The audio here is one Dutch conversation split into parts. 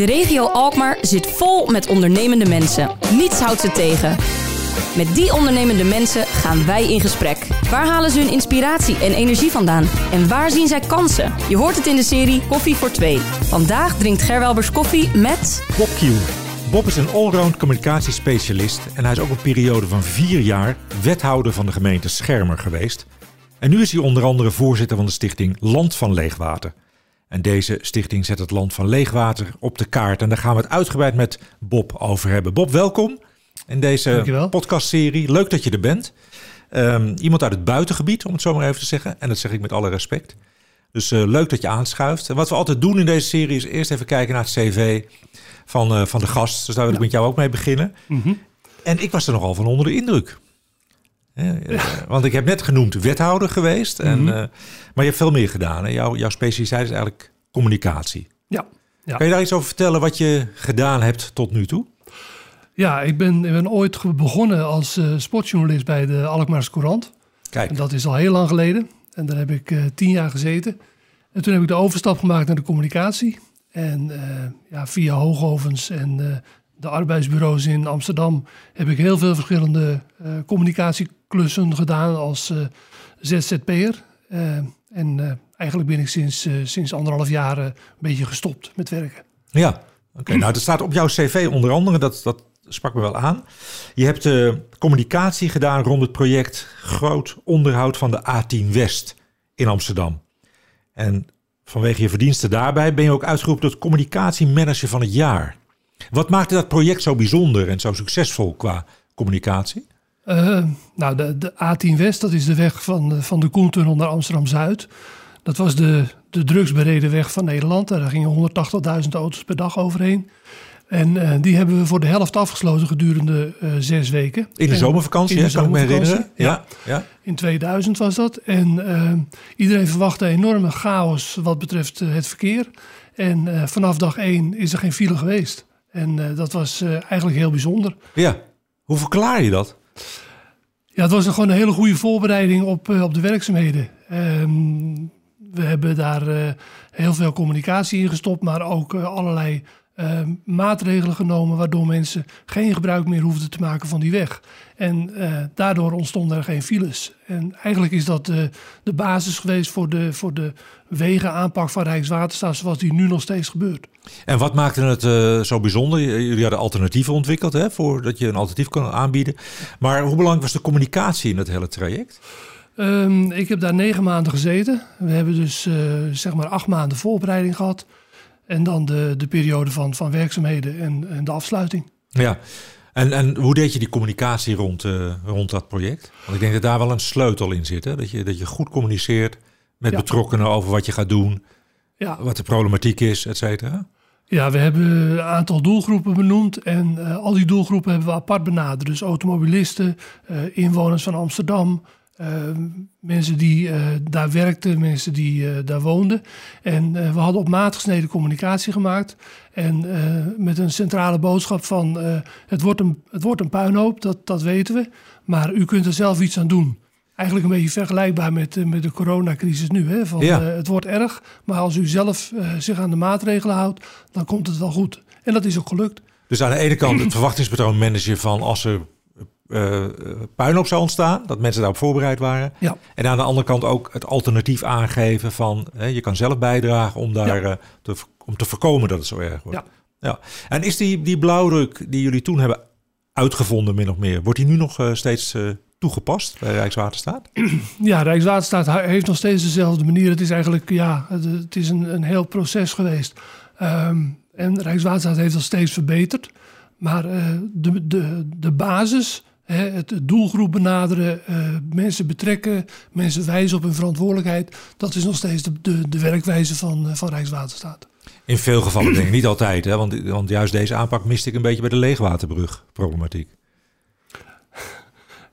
De regio Alkmaar zit vol met ondernemende mensen. Niets houdt ze tegen. Met die ondernemende mensen gaan wij in gesprek. Waar halen ze hun inspiratie en energie vandaan? En waar zien zij kansen? Je hoort het in de serie Koffie voor Twee. Vandaag drinkt Gerwelbers koffie met... Bob Kiel. Bob is een allround communicatiespecialist en hij is ook een periode van vier jaar wethouder van de gemeente Schermer geweest. En nu is hij onder andere voorzitter van de stichting Land van Leegwater. En deze stichting zet het land van leegwater op de kaart. En daar gaan we het uitgebreid met Bob over hebben. Bob, welkom in deze podcastserie. Leuk dat je er bent. Um, iemand uit het buitengebied, om het zo maar even te zeggen. En dat zeg ik met alle respect. Dus uh, leuk dat je aanschuift. En wat we altijd doen in deze serie is eerst even kijken naar het cv van, uh, van de gast. Dus daar wil ik met jou ook mee beginnen. Mm -hmm. En ik was er nogal van onder de indruk. Ja, want ik heb net genoemd wethouder geweest. En, mm -hmm. uh, maar je hebt veel meer gedaan. Hè? Jouw, jouw specialiteit is eigenlijk communicatie. Ja, ja. Kan je daar iets over vertellen wat je gedaan hebt tot nu toe? Ja, ik ben, ik ben ooit begonnen als uh, sportjournalist bij de Alkmaars Courant. Kijk. En dat is al heel lang geleden. En daar heb ik uh, tien jaar gezeten. En toen heb ik de overstap gemaakt naar de communicatie. En ja, via Hoogovens en de arbeidsbureaus in Amsterdam heb ik heel veel verschillende communicatieklussen gedaan als ZZP'er. en eigenlijk ben ik sinds, sinds anderhalf jaar een beetje gestopt met werken. Ja, oké. Nou, dat staat op jouw cv onder andere, dat, dat sprak me wel aan. Je hebt communicatie gedaan rond het project Groot Onderhoud van de A10 West in Amsterdam. En vanwege je verdiensten daarbij ben je ook uitgeroepen tot communicatiemanager van het jaar. Wat maakte dat project zo bijzonder en zo succesvol qua communicatie? Uh, nou, de, de, A10 West, dat is de weg van, van de Koentunnel naar Amsterdam-Zuid. Dat was de, de drugsbereden weg van Nederland. Daar gingen 180.000 auto's per dag overheen. En uh, die hebben we voor de helft afgesloten gedurende uh, zes weken. In de en zomervakantie, in de kan ik me herinneren. Ja, ja. ja. In 2000 was dat. En uh, iedereen verwachtte enorme chaos wat betreft het verkeer. En vanaf dag één is er geen file geweest. En dat was eigenlijk heel bijzonder. Ja, hoe verklaar je dat? Ja, het was gewoon een hele goede voorbereiding op, op de werkzaamheden. Um, we hebben daar heel veel communicatie in gestopt, maar ook allerlei uh, maatregelen genomen waardoor mensen geen gebruik meer hoefden te maken van die weg. En uh, daardoor ontstonden er geen files. En eigenlijk is dat de, de basis geweest voor de, voor de wegenaanpak van Rijkswaterstaat zoals die nu nog steeds gebeurt. En wat maakte het uh, zo bijzonder? Jullie hadden alternatieven ontwikkeld hè, voordat je een alternatief kon aanbieden. Maar hoe belangrijk was de communicatie in het hele traject? Um, ik heb daar negen maanden gezeten. We hebben dus zeg maar acht maanden voorbereiding gehad. En dan de, de periode van, van werkzaamheden en, en de afsluiting. Ja, en, en hoe deed je die communicatie rond, uh, rond dat project? Want ik denk dat daar wel een sleutel in zit. Hè? Dat, je, dat je goed communiceert met ja. betrokkenen over wat je gaat doen, ja. wat de problematiek is, et cetera. Ja, we hebben een aantal doelgroepen benoemd en uh, al die doelgroepen hebben we apart benaderd. Dus automobilisten, uh, inwoners van Amsterdam, mensen die uh, daar werkten, mensen die uh, daar woonden. En we hadden op maat gesneden communicatie gemaakt. En met een centrale boodschap van het, wordt een, het wordt een puinhoop, dat, dat weten we. Maar u kunt er zelf iets aan doen. Eigenlijk een beetje vergelijkbaar met, met de coronacrisis nu. Hè? Van, ja. het wordt erg, maar als u zelf zich aan de maatregelen houdt, dan komt het wel goed. En dat is ook gelukt. Dus aan de ene kant het verwachtingspatroon managen van als er uh, puinhoop zou ontstaan, dat mensen daarop voorbereid waren. Ja. En aan de andere kant ook het alternatief aangeven van hè, je kan zelf bijdragen om daar ja. uh, te, om te voorkomen dat het zo erg wordt. Ja. ja. En is die, die blauwdruk die jullie toen hebben uitgevonden, min of meer, wordt die nu nog uh, steeds toegepast bij Rijkswaterstaat? Ja, Rijkswaterstaat heeft nog steeds dezelfde manier. Het is eigenlijk, ja, het, het is een, een heel proces geweest. Um, en Rijkswaterstaat heeft dat steeds verbeterd. Maar de, de, de basis het doelgroep benaderen, uh, mensen betrekken, mensen wijzen op hun verantwoordelijkheid. Dat is nog steeds de, de, de werkwijze van, uh, van Rijkswaterstaat. In veel gevallen denk ik niet altijd, hè? Want, want juist deze aanpak miste ik een beetje bij de leegwaterbrug problematiek.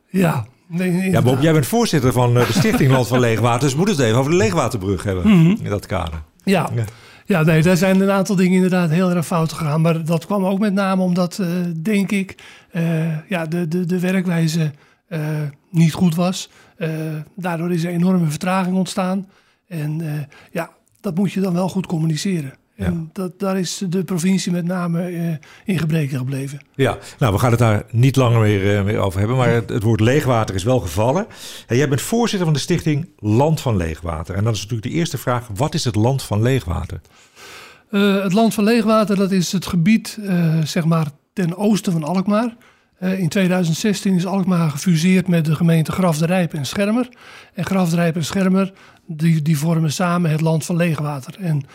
Ja, Nee, ja, Bob, jij bent voorzitter van eh, de Stichting Land van Leegwater. Dus moet het even over de leegwaterbrug hebben mm -hmm. in dat kader. Ja. ja. Ja, nee, daar zijn een aantal dingen inderdaad heel erg fout gegaan. Maar dat kwam ook met name omdat, uh, denk ik, uh, ja, de, de, de werkwijze uh, niet goed was. daardoor is er enorme vertraging ontstaan. En ja, dat moet je dan wel goed communiceren. En dat, daar is de provincie met name uh, in gebreken gebleven. Ja, nou we gaan het daar niet langer meer, uh, meer over hebben. Maar het, het, woord leegwater is wel gevallen. En jij bent voorzitter van de stichting Land van Leegwater. En dan is natuurlijk de eerste vraag. Wat is het Land van Leegwater? Uh, het Land van Leegwater dat is het gebied zeg maar ten oosten van Alkmaar. in 2016 is Alkmaar gefuseerd met de gemeente Graf de Rijp en Schermer. En Graf de Rijp en Schermer die, die vormen samen het Land van Leegwater. En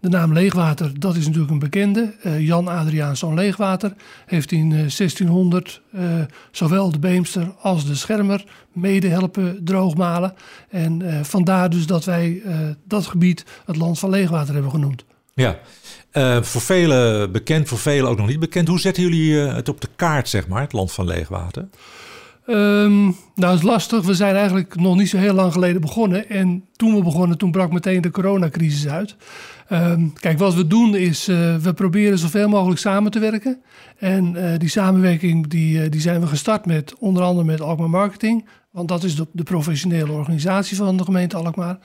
de naam Leegwater, dat is natuurlijk een bekende. Uh, Jan Adriaanszoon Leegwater heeft in uh, 1600 uh, zowel de Beemster als de Schermer mede helpen droogmalen. En vandaar dus dat wij dat gebied het land van Leegwater hebben genoemd. Ja, voor velen bekend, voor velen ook nog niet bekend. Hoe zetten jullie het op de kaart, zeg maar, het land van Leegwater? Um, nou, is lastig. We zijn eigenlijk nog niet zo heel lang geleden begonnen. En toen we begonnen, toen brak meteen de coronacrisis uit. Um, kijk, wat we doen is, uh, we proberen zoveel mogelijk samen te werken. En uh, die samenwerking die, uh, die zijn we gestart met onder andere met Alkmaar Marketing. Want dat is de, de, professionele organisatie van de gemeente Alkmaar.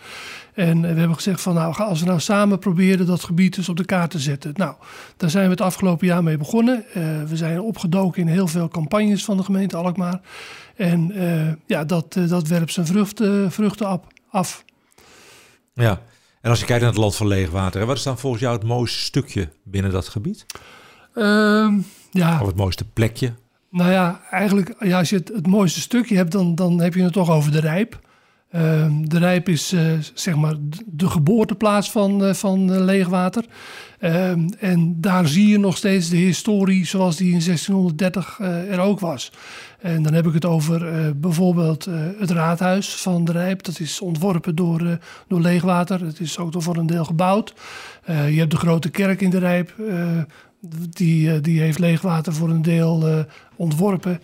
En we hebben gezegd van nou, als we nou samen proberen dat gebied dus op de kaart te zetten. Nou, daar zijn we het afgelopen jaar mee begonnen. we zijn opgedoken in heel veel campagnes van de gemeente Alkmaar. En ja, dat, dat werpt zijn vruchten, vruchten af. Ja, en als je kijkt naar het land van leegwater, wat is dan volgens jou het mooiste stukje binnen dat gebied? Um, ja. Of het mooiste plekje? Nou ja, eigenlijk ja, als je het, het mooiste stukje hebt, dan, dan heb je het toch over de Rijp. Uh, de Rijp is uh, zeg maar de geboorteplaats van, uh, van leegwater. Ehm, en daar zie je nog steeds de historie zoals die in 1630 eh, er ook was. En dan heb ik het over bijvoorbeeld het raadhuis van de Rijp. Dat is ontworpen door, door Leegwater. Het is ook voor een deel gebouwd. je hebt de grote kerk in de Rijp. Die, die heeft Leegwater voor een deel ontworpen.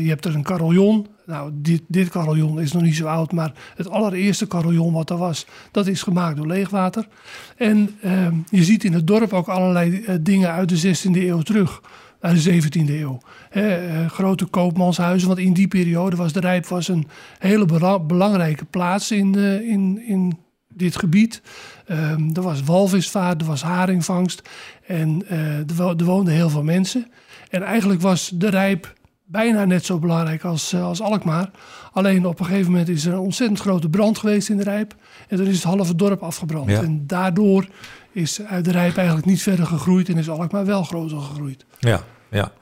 je hebt er een carillon. Nou, dit, dit carillon is nog niet zo oud, maar het allereerste carillon wat er was, dat is gemaakt door Leegwater. En ehm, je ziet in het dorp ook allerlei dingen uit de 16e eeuw terug uit de 17e eeuw. Eh, grote koopmanshuizen, want in die periode was de Rijp was een hele belangrijke plaats in, in, in dit gebied. Um, er was walvisvaart, er was haringvangst en uh, er, er, woonden heel veel mensen. En eigenlijk was de Rijp bijna net zo belangrijk als, als Alkmaar. Alleen op een gegeven moment is er een ontzettend grote brand geweest in de Rijp. En dan is het halve dorp afgebrand. Ja. En daardoor is uit de Rijp eigenlijk niet verder gegroeid en is Alkmaar wel groter gegroeid. Ja, ja.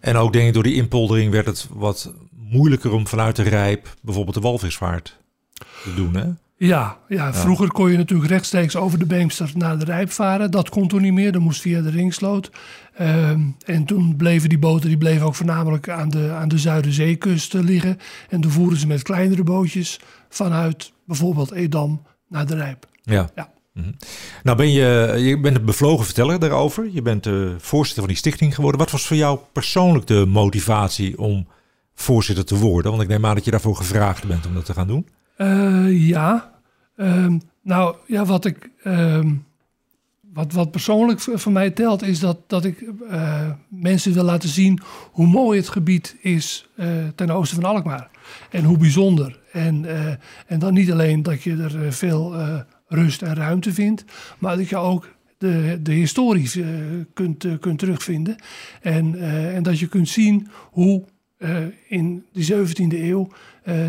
En ook denk ik door die inpoldering werd het wat moeilijker om vanuit de Rijp bijvoorbeeld de walvisvaart te doen, hè? Ja, ja, vroeger kon je natuurlijk rechtstreeks over de Beemster naar de Rijp varen. Dat kon toen niet meer, dat moest via de Ringsloot. Uh, en toen bleven die boten die bleven ook voornamelijk aan de, aan de Zuiderzeekust liggen. En toen voeren ze met kleinere bootjes vanuit bijvoorbeeld Edam naar de Rijp. Ja. ja. Mhm. Nou ben je, je bent een bevlogen verteller daarover. Je bent de voorzitter van die stichting geworden. Wat was voor jou persoonlijk de motivatie om voorzitter te worden? Want ik neem aan dat je daarvoor gevraagd bent om dat te gaan doen. Uh, ja. Um, nou, ja, wat ik... Um, wat, wat persoonlijk voor mij telt, is dat, dat ik uh, mensen wil laten zien hoe mooi het gebied is uh, ten oosten van Alkmaar. En hoe bijzonder. En, en dan niet alleen dat je er veel rust en ruimte vindt, maar dat je ook de, de historie kunt, kunt terugvinden. En, en dat je kunt zien hoe in de 17e eeuw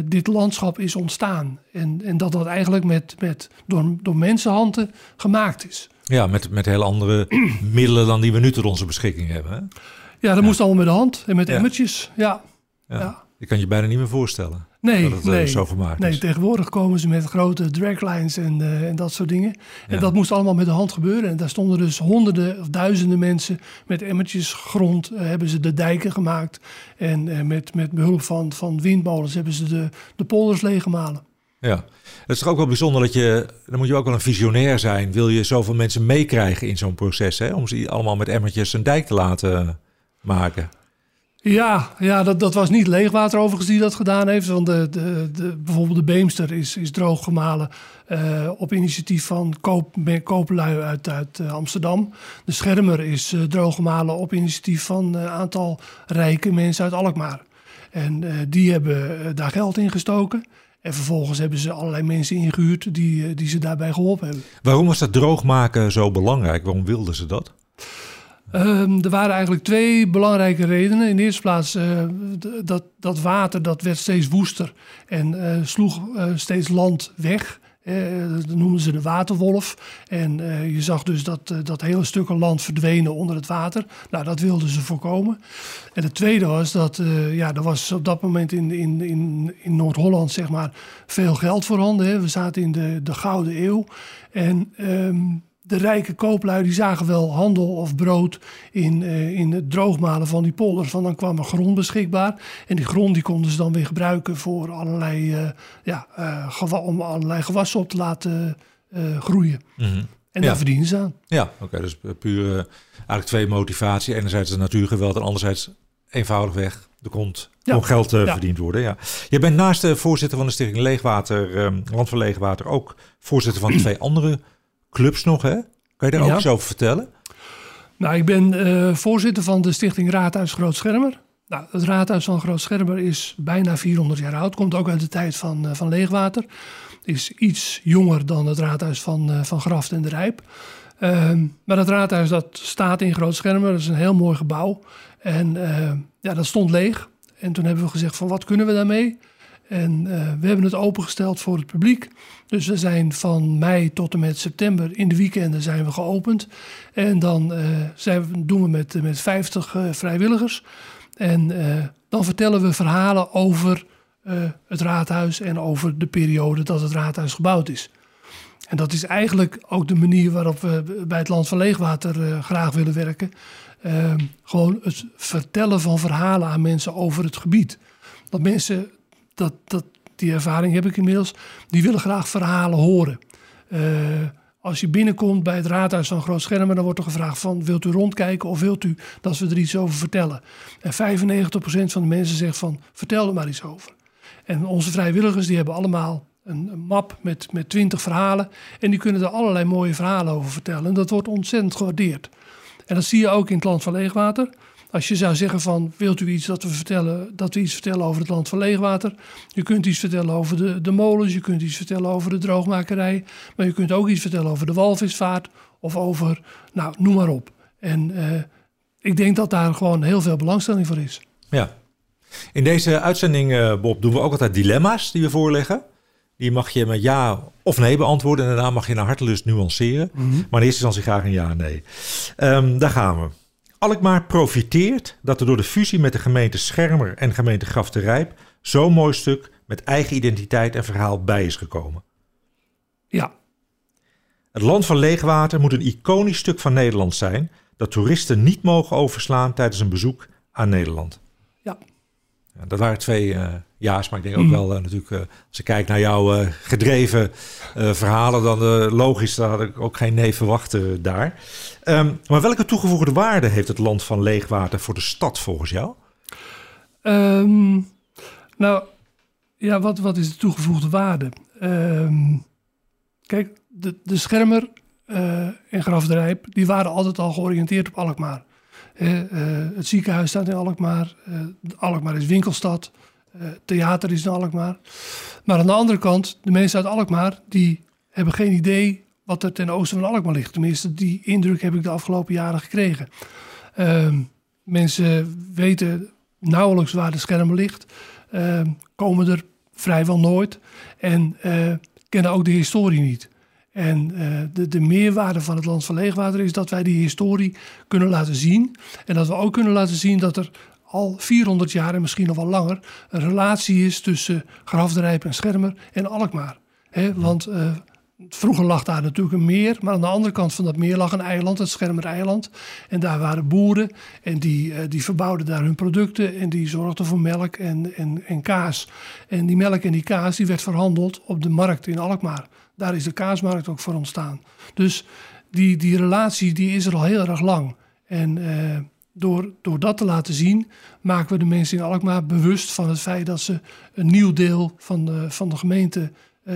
dit landschap is ontstaan. En, en dat dat eigenlijk met, met, door, door mensenhanden gemaakt is. Ja, met, met heel andere middelen dan die we nu tot onze beschikking hebben. Hè? Ja, dat ja. moest allemaal met de hand en met ja. emmertjes. Ja. ja. ja. Je kan je bijna niet meer voorstellen. Nee, dat het nee, zo vermaakt nee is. tegenwoordig komen ze met grote draglines en, uh, en dat soort dingen. En Ja. dat moest allemaal met de hand gebeuren. En daar stonden dus honderden of duizenden mensen met emmertjes grond. eh, hebben ze de dijken gemaakt. En eh, met, met behulp van, van windmolens hebben ze de, de polders leeggemalen. Ja, het is toch ook wel bijzonder dat je, dan moet je ook wel een visionair zijn. Wil je zoveel mensen meekrijgen in zo'n proces, hè? om ze allemaal met emmertjes een dijk te laten maken. Ja, ja dat, dat was niet leegwater overigens die dat gedaan heeft. Want de, de, de, bijvoorbeeld de Beemster is, is drooggemalen uh, op initiatief van koop, kooplui uit, uit uh, Amsterdam. De Schermer is uh, drooggemalen op initiatief van een aantal rijke mensen uit Alkmaar. En die hebben daar geld in gestoken. En vervolgens hebben ze allerlei mensen ingehuurd die, die ze daarbij geholpen hebben. Waarom was dat droogmaken zo belangrijk? Waarom wilden ze dat? Um, er waren eigenlijk twee belangrijke redenen. In de eerste plaats uh, dat, dat water dat werd steeds woester en uh, sloeg uh, steeds land weg. dat noemden ze de waterwolf. En je zag dus dat, dat hele stukken land verdwenen onder het water. Nou, dat wilden ze voorkomen. En het tweede was dat ja, er was op dat moment in, in, in, in Noord-Holland zeg maar, veel geld voorhanden. We zaten in de, de Gouden Eeuw. En um, de rijke kooplui die zagen wel handel of brood in, uh, in het droogmalen van die polders. Van dan kwam er grond beschikbaar. En die grond die konden ze dan weer gebruiken voor allerlei, uh, ja, uh, om allerlei gewassen op te laten groeien. Mm -hmm. En ja. daar verdienen ze aan. Ja, oké. Okay, dus puur eigenlijk twee motivatie. Enerzijds de natuurgeweld en anderzijds eenvoudigweg komt ja. om geld ja. verdiend worden. Ja. Je bent naast de voorzitter van de Stichting Leegwater, um, Land van Leegwater, ook voorzitter van twee andere clubs nog, hè? Kan je daar ook eens over vertellen? Nou, ik ben uh, voorzitter van de Stichting Raadhuis Groot Schermer. Nou, het Raadhuis van Groot Schermer is bijna 400 jaar oud. Komt ook uit de tijd van, uh, van Leegwater. Is iets jonger dan het Raadhuis van, uh, van Graft en de Rijp. Ehm, maar het raadhuis dat staat in Groot Schermer. Dat is een heel mooi gebouw. En ja, dat stond leeg. En toen hebben we gezegd van wat kunnen we daarmee? En uh, we hebben het opengesteld voor het publiek. Dus we zijn van mei tot en met september in de weekenden zijn we geopend. En dan uh, zijn we, doen we met, met 50 uh, vrijwilligers. En dan vertellen we verhalen over het raadhuis en over de periode dat het raadhuis gebouwd is. En dat is eigenlijk ook de manier waarop we bij het Land van Leegwater graag willen werken. Ehm, gewoon het vertellen van verhalen aan mensen over het gebied. Dat mensen dat, dat, die ervaring heb ik inmiddels. Die willen graag verhalen horen. Uh, als je binnenkomt bij het raadhuis van Groot Schermen, dan wordt er gevraagd van wilt u rondkijken of wilt u dat we er iets over vertellen. En 95% van de mensen zegt van vertel er maar iets over. En onze vrijwilligers die hebben allemaal een, een map met, met 20 verhalen en die kunnen er allerlei mooie verhalen over vertellen. En dat wordt ontzettend gewaardeerd. En dat zie je ook in het land van Leegwater. Als je zou zeggen van, wilt u iets dat we vertellen, dat we iets vertellen over het land van leegwater. Je kunt iets vertellen over de, de molens, je kunt iets vertellen over de droogmakerij. Maar je kunt ook iets vertellen over de walvisvaart of over, nou, noem maar op. En uh, ik denk dat daar gewoon heel veel belangstelling voor is. Ja. In deze uitzending, uh, Bob, doen we ook altijd dilemma's die we voorleggen. Die mag je met ja of nee beantwoorden. En daarna mag je naar hartelust nuanceren. Mm -hmm. Maar in eerste instantie graag een ja nee. Um, daar gaan we. Alkmaar profiteert dat er door de fusie met de gemeente Schermer en gemeente Graf de Rijp zo'n mooi stuk met eigen identiteit en verhaal bij is gekomen. Ja. Het land van leegwater moet een iconisch stuk van Nederland zijn dat toeristen niet mogen overslaan tijdens een bezoek aan Nederland. Ja. dat waren twee uh, ja's, maar ik denk ook wel uh, natuurlijk, uh, als ik kijk naar jouw gedreven verhalen, dan logisch, daar had ik ook geen nee verwacht daar. Um, maar welke toegevoegde waarde heeft het land van leegwater voor de stad volgens jou? Um, nou, ja, wat, wat is de toegevoegde waarde? Um, kijk, de, de Schermer en Graf de Rijp, die waren altijd al georiënteerd op Alkmaar. Het ziekenhuis staat in Alkmaar, Alkmaar is winkelstad, theater is in Alkmaar. Maar aan de andere kant, de mensen uit Alkmaar, die hebben geen idee wat er ten oosten van Alkmaar ligt. Tenminste, die indruk heb ik de afgelopen jaren gekregen. Uh, mensen weten nauwelijks waar de schermen ligt, uh, komen er vrijwel nooit en uh, kennen ook de historie niet. En uh, de, de meerwaarde van het land van leegwater is dat wij die historie kunnen laten zien. En dat we ook kunnen laten zien dat er al 400 jaar en misschien nog wel langer een relatie is tussen Grafderijp en Schermer en Alkmaar. He, want uh, Vroeger lag daar natuurlijk een meer, maar aan de andere kant van dat meer lag een eiland, het Schermer-eiland. En daar waren boeren en die, uh, die verbouwden daar hun producten en die zorgden voor melk en, en, en kaas. En die melk en die kaas die werd verhandeld op de markt in Alkmaar. Daar is de kaasmarkt ook voor ontstaan. Dus die, die relatie die is er al heel erg lang. En uh, door, door dat te laten zien, maken we de mensen in Alkmaar bewust van het feit dat ze een nieuw deel van de, van de gemeente uh,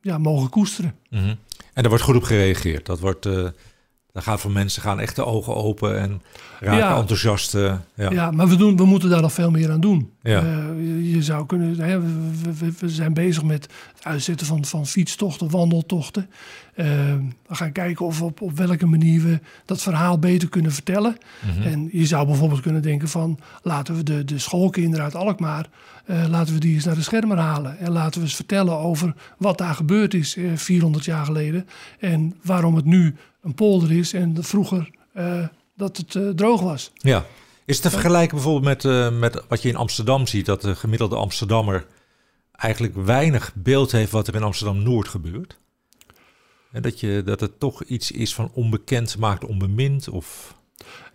ja, mogen koesteren. -hmm. En daar wordt goed op gereageerd. Dat wordt, uh, Dan gaan voor mensen gaan echt de ogen open en raken Ja. enthousiast. eh, ja. Ja, maar we, doen, we moeten daar nog veel meer aan doen. Ja. Eh, je, zou kunnen, hè, we, we- we, we zijn bezig met het uitzetten van, van fietstochten, wandeltochten. Eh, we gaan kijken of op, op welke manier we dat verhaal beter kunnen vertellen. Mhm. En je zou bijvoorbeeld kunnen denken van laten we de, de schoolkinderen uit Alkmaar, eh, laten we die eens naar de schermer halen. En laten we eens vertellen over wat daar gebeurd is eh, 400 jaar geleden. En waarom het nu een polder is en vroeger eh, dat het eh, droog was. Ja. Is het te vergelijken bijvoorbeeld met, eh, met wat je in Amsterdam ziet, dat de gemiddelde Amsterdammer eigenlijk weinig beeld heeft wat er in Amsterdam-Noord gebeurt? En dat, je, dat het toch iets is van onbekend maakt onbemind? Of...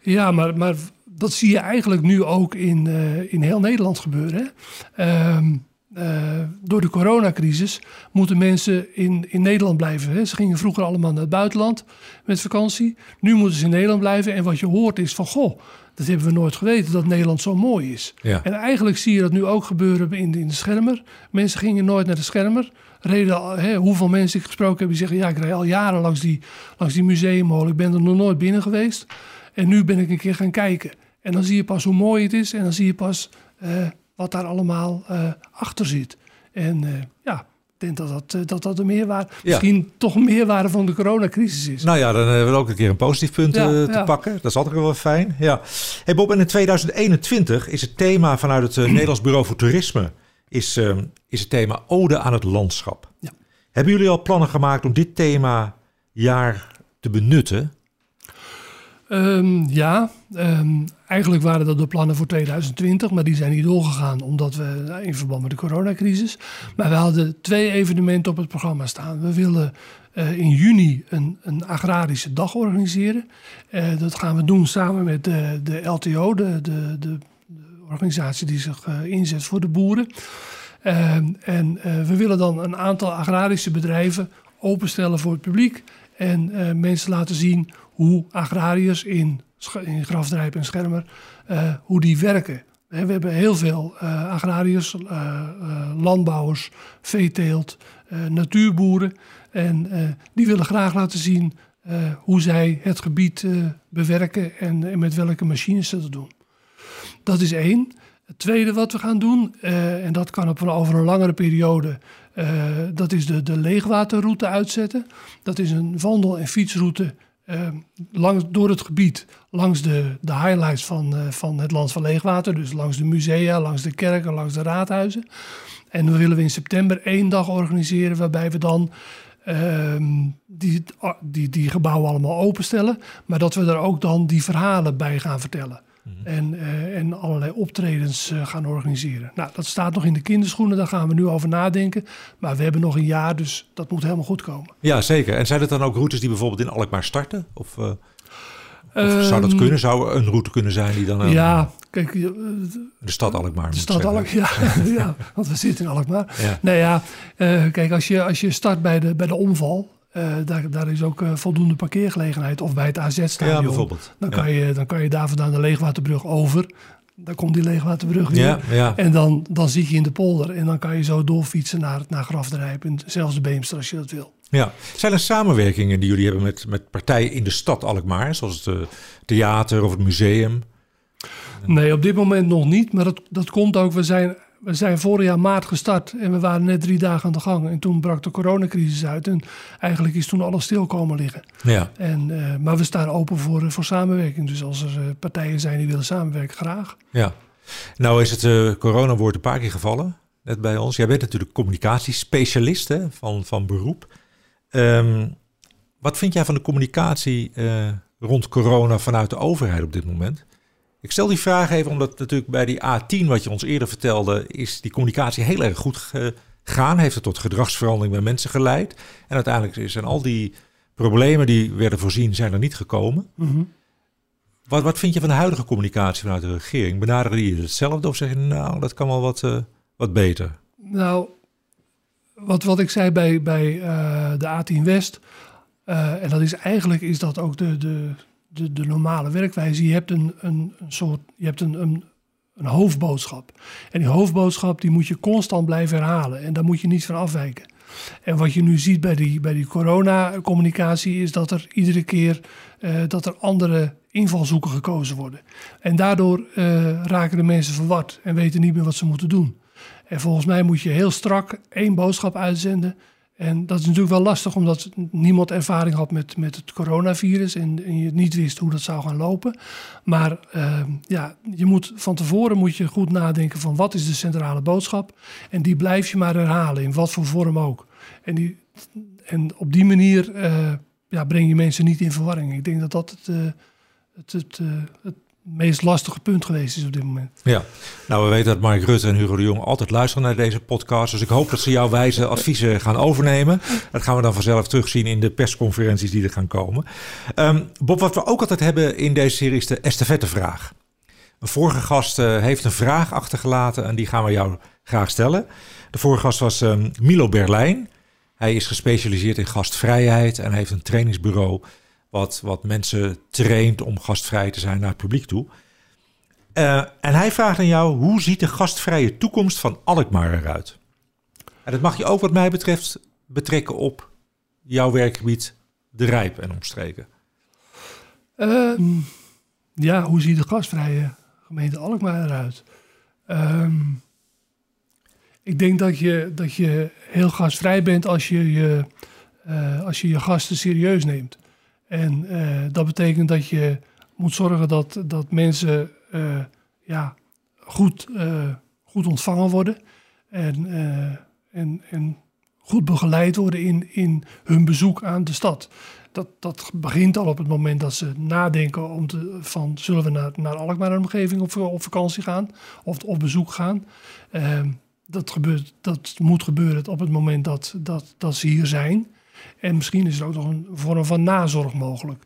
Ja, maar, maar dat zie je eigenlijk nu ook in, eh, in heel Nederland gebeuren. Hè? Ehm, eh, door de coronacrisis moeten mensen in, in Nederland blijven. Hè? Ze gingen vroeger allemaal naar het buitenland met vakantie. Nu moeten ze in Nederland blijven. En wat je hoort is van, goh, dat hebben we nooit geweten dat Nederland zo mooi is. Ja. En eigenlijk zie je dat nu ook gebeuren in de, in de schermer. Mensen gingen nooit naar de schermer. Reden, hè, hoeveel mensen ik gesproken heb die zeggen... ja, ik rij al jaren langs die, langs die museumhal. Ik ben er nog nooit binnen geweest. En nu ben ik een keer gaan kijken. En dan zie je pas hoe mooi het is. En dan zie je pas eh, wat daar allemaal eh, achter zit. En eh, ja, ik denk dat dat, dat, dat de meerwaarde... Misschien toch een meerwaarde van de coronacrisis is. Nou ja, dan hebben we ook een keer een positief punt Ja, te ja. pakken. Dat is altijd wel fijn. Ja. Hey Bob, en in 2021 is het thema vanuit het Nederlands Bureau voor Toerisme... Is, eh, is het thema Ode aan het landschap. Ja. Hebben jullie al plannen gemaakt om dit thema jaar te benutten? Ehm, ja, ehm, eigenlijk waren dat de plannen voor 2020, maar die zijn niet doorgegaan omdat we nou, in verband met de coronacrisis. Maar we hadden twee evenementen op het programma staan. We willen eh, in juni een, een agrarische dag organiseren. Eh, dat gaan we doen samen met de, de LTO, de, de, de, organisatie die zich eh, inzet voor de boeren. Ehm, en we willen dan een aantal agrarische bedrijven openstellen voor het publiek. En mensen laten zien hoe agrariërs in, in Grafdrijp en Schermer, eh, hoe die werken. We hebben heel veel eh, agrariërs, eh, landbouwers, veeteelt, natuurboeren. En die willen graag laten zien hoe zij het gebied bewerken en, en met welke machines ze dat doen. Dat is één. Het tweede wat we gaan doen, en dat kan op over een langere periode, dat is de, de leegwaterroute uitzetten. Dat is een wandel- en fietsroute eh, langs, door het gebied, langs de, de highlights van, eh, van het land van leegwater. Dus langs de musea, langs de kerken, langs de raadhuizen. En dan willen we in september één dag organiseren waarbij we dan ehm, die, die, die gebouwen allemaal openstellen. Maar dat we er ook dan die verhalen bij gaan vertellen. En, eh, en allerlei optredens eh, gaan organiseren. Nou, dat staat nog in de kinderschoenen, daar gaan we nu over nadenken. Maar we hebben nog een jaar, dus dat moet helemaal goed komen. Ja, zeker. En zijn het dan ook routes die bijvoorbeeld in Alkmaar starten? Of, eh, of zou dat Ehm, kunnen? Zou een route kunnen zijn die dan Ja, kijk, de stad Alkmaar de stad? Alkmaar, ja, ja, want we zitten in Alkmaar. Ja. Nou ja, kijk, als je, als je start bij de, bij de omval, eh, daar, daar is ook eh, voldoende parkeergelegenheid. Of bij het AZ-stadion. Ja, bijvoorbeeld. Dan, Ja. kan je, dan kan je daar vandaan de Leegwaterbrug over. Dan komt die Leegwaterbrug weer. Ja, ja. En dan, dan zit je in de polder. En dan kan je zo doorfietsen naar, naar Grafdrijp. En zelfs de Beemster als je dat wil. Ja. Zijn er samenwerkingen die jullie hebben met, met partijen in de stad Alkmaar? Zoals het eh, theater of het museum? Nee, op dit moment nog niet. Maar dat, dat komt ook. We zijn, we zijn vorig jaar maart gestart. En we waren net drie dagen aan de gang. En toen brak de coronacrisis uit. En eigenlijk is toen alles stil komen liggen. Ja. En, eh, maar we staan open voor, eh, voor samenwerking. Dus als er eh, partijen zijn die willen samenwerken, graag. ja. Nou is het eh corona-woord een paar keer gevallen, net bij ons. Jij bent natuurlijk communicatiespecialist hè, van, van beroep. Ehm, wat vind jij van de communicatie rond corona vanuit de overheid op dit moment? Ik stel die vraag even omdat natuurlijk bij die A10, wat je ons eerder vertelde, is die communicatie heel erg goed gegaan. Heeft het tot gedragsverandering bij mensen geleid. En uiteindelijk zijn al die problemen die werden voorzien, zijn er niet gekomen. Mhm. Wat, wat vind je van de huidige communicatie vanuit de regering? Benaderen die hetzelfde of zeggen nou, dat kan wel wat, eh, wat beter? Nou, wat, wat ik zei bij, bij eh, de A10 West, eh, en dat is eigenlijk is dat ook de, de, de, de normale werkwijze. Je hebt een, een, een soort, je hebt een, een, een hoofdboodschap. En die hoofdboodschap die moet je constant blijven herhalen. En daar moet je niet van afwijken. En wat je nu ziet bij die, bij die corona-communicatie is dat er iedere keer dat er andere invalshoeken gekozen worden. En daardoor raken de mensen verward en weten niet meer wat ze moeten doen. En volgens mij moet je heel strak één boodschap uitzenden en dat is natuurlijk wel lastig, omdat niemand ervaring had met, met het coronavirus en, je niet wist hoe dat zou gaan lopen. Maar ehm, ja, je moet, van tevoren moet je goed nadenken van wat is de centrale boodschap. En die blijf je maar herhalen, in wat voor vorm ook. En, die, en op die manier uh, ja, breng je mensen niet in verwarring. Ik denk dat dat het, uh, het, het, uh, het meest lastige punt geweest is op dit moment. Ja, nou we weten dat Mark Rutte en Hugo de Jong altijd luisteren naar deze podcast. Dus ik hoop dat ze jouw wijze adviezen gaan overnemen. Dat gaan we dan vanzelf terugzien in de persconferenties die er gaan komen. Um, Bob, wat we ook altijd hebben in deze serie is de estafettevraag. Een vorige gast uh, heeft een vraag achtergelaten en die gaan we jou graag stellen. De vorige gast was um, Milo Berlijn. Hij is gespecialiseerd in gastvrijheid en heeft een trainingsbureau wat, wat mensen traint om gastvrij te zijn naar het publiek toe. Uh, en hij vraagt aan jou, hoe ziet de gastvrije toekomst van Alkmaar eruit? En dat mag je ook wat mij betreft betrekken op jouw werkgebied, de Rijp en omstreken. Uh, ja, hoe ziet de gastvrije gemeente Alkmaar eruit? Uh, ik denk dat je, dat je heel gastvrij bent als je je, uh, als je, je gasten serieus neemt. En uh, dat betekent dat je moet zorgen dat, dat mensen uh, ja, goed, uh, goed ontvangen worden. En, en, en goed begeleid worden in, in hun bezoek aan de stad. Dat, dat begint al op het moment dat ze nadenken om te, van zullen we naar, naar Alkmaar en omgeving op, op vakantie gaan of op bezoek gaan. Ehm, dat, gebeurt, dat moet gebeuren op het moment dat, dat, dat ze hier zijn. En misschien is er ook nog een vorm van nazorg mogelijk.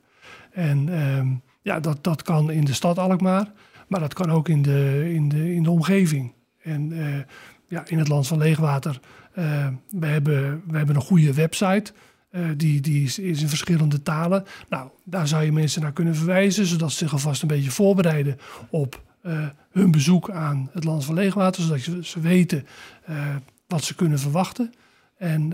En uh, ja, dat, dat kan in de stad Alkmaar, maar dat kan ook in de, in de, in de omgeving. En uh, ja, in het land van leegwater, uh, we, hebben, we hebben een goede website. Uh, die, die is, in verschillende talen. Nou, daar zou je mensen naar kunnen verwijzen, zodat ze zich alvast een beetje voorbereiden op hun bezoek aan het land van leegwater, zodat ze, ze weten wat ze kunnen verwachten. En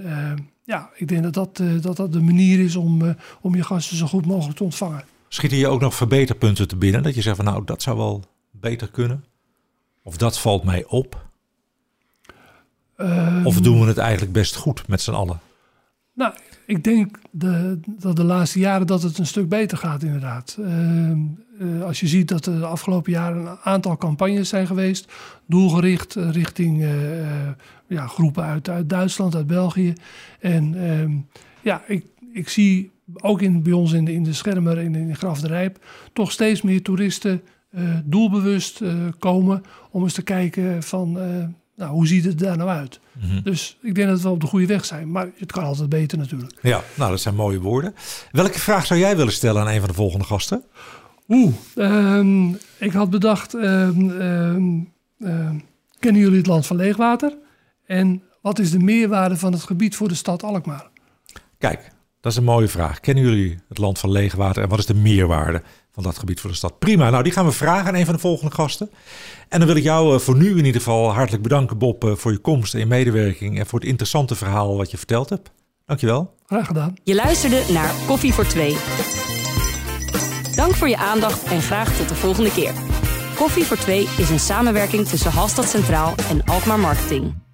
ja, ik denk dat dat, uh, dat, dat de manier is om, uh, om je gasten zo goed mogelijk te ontvangen. Schieten je ook nog verbeterpunten te binnen? Dat je zegt van nou, dat zou wel beter kunnen? Of dat valt mij op? Um, of doen we het eigenlijk best goed met z'n allen? Nou, ik denk de, dat de laatste jaren dat het een stuk beter gaat inderdaad. Uh, uh, als je ziet dat er de afgelopen jaren een aantal campagnes zijn geweest, doelgericht richting ja, groepen uit, uit Duitsland, uit België. En um, ja, ik, ik zie ook in, bij ons in de, in de Schermer, in, in Graf de Rijp, toch steeds meer toeristen uh, doelbewust uh, komen om eens te kijken van, uh, nou, hoe ziet het daar nou uit? Mm -hmm. Dus ik denk dat we op de goede weg zijn, maar het kan altijd beter natuurlijk. Ja, nou, dat zijn mooie woorden. Welke vraag zou jij willen stellen aan een van de volgende gasten? Oeh, um, ik had bedacht, um, um, kennen jullie het land van leegwater? En wat is de meerwaarde van het gebied voor de stad Alkmaar? Kijk, dat is een mooie vraag. Kennen jullie het land van leegwater en wat is de meerwaarde van dat gebied voor de stad? Prima, nou die gaan we vragen aan een van de volgende gasten. En dan wil ik jou uh, voor nu in ieder geval hartelijk bedanken Bob uh, voor je komst en je medewerking en voor het interessante verhaal wat je verteld hebt. Dankjewel. Graag gedaan. Je luisterde naar Koffie voor Twee. Dank voor je aandacht en graag tot de volgende keer. Koffie voor Twee is een samenwerking tussen Halstad Centraal en Alkmaar Marketing.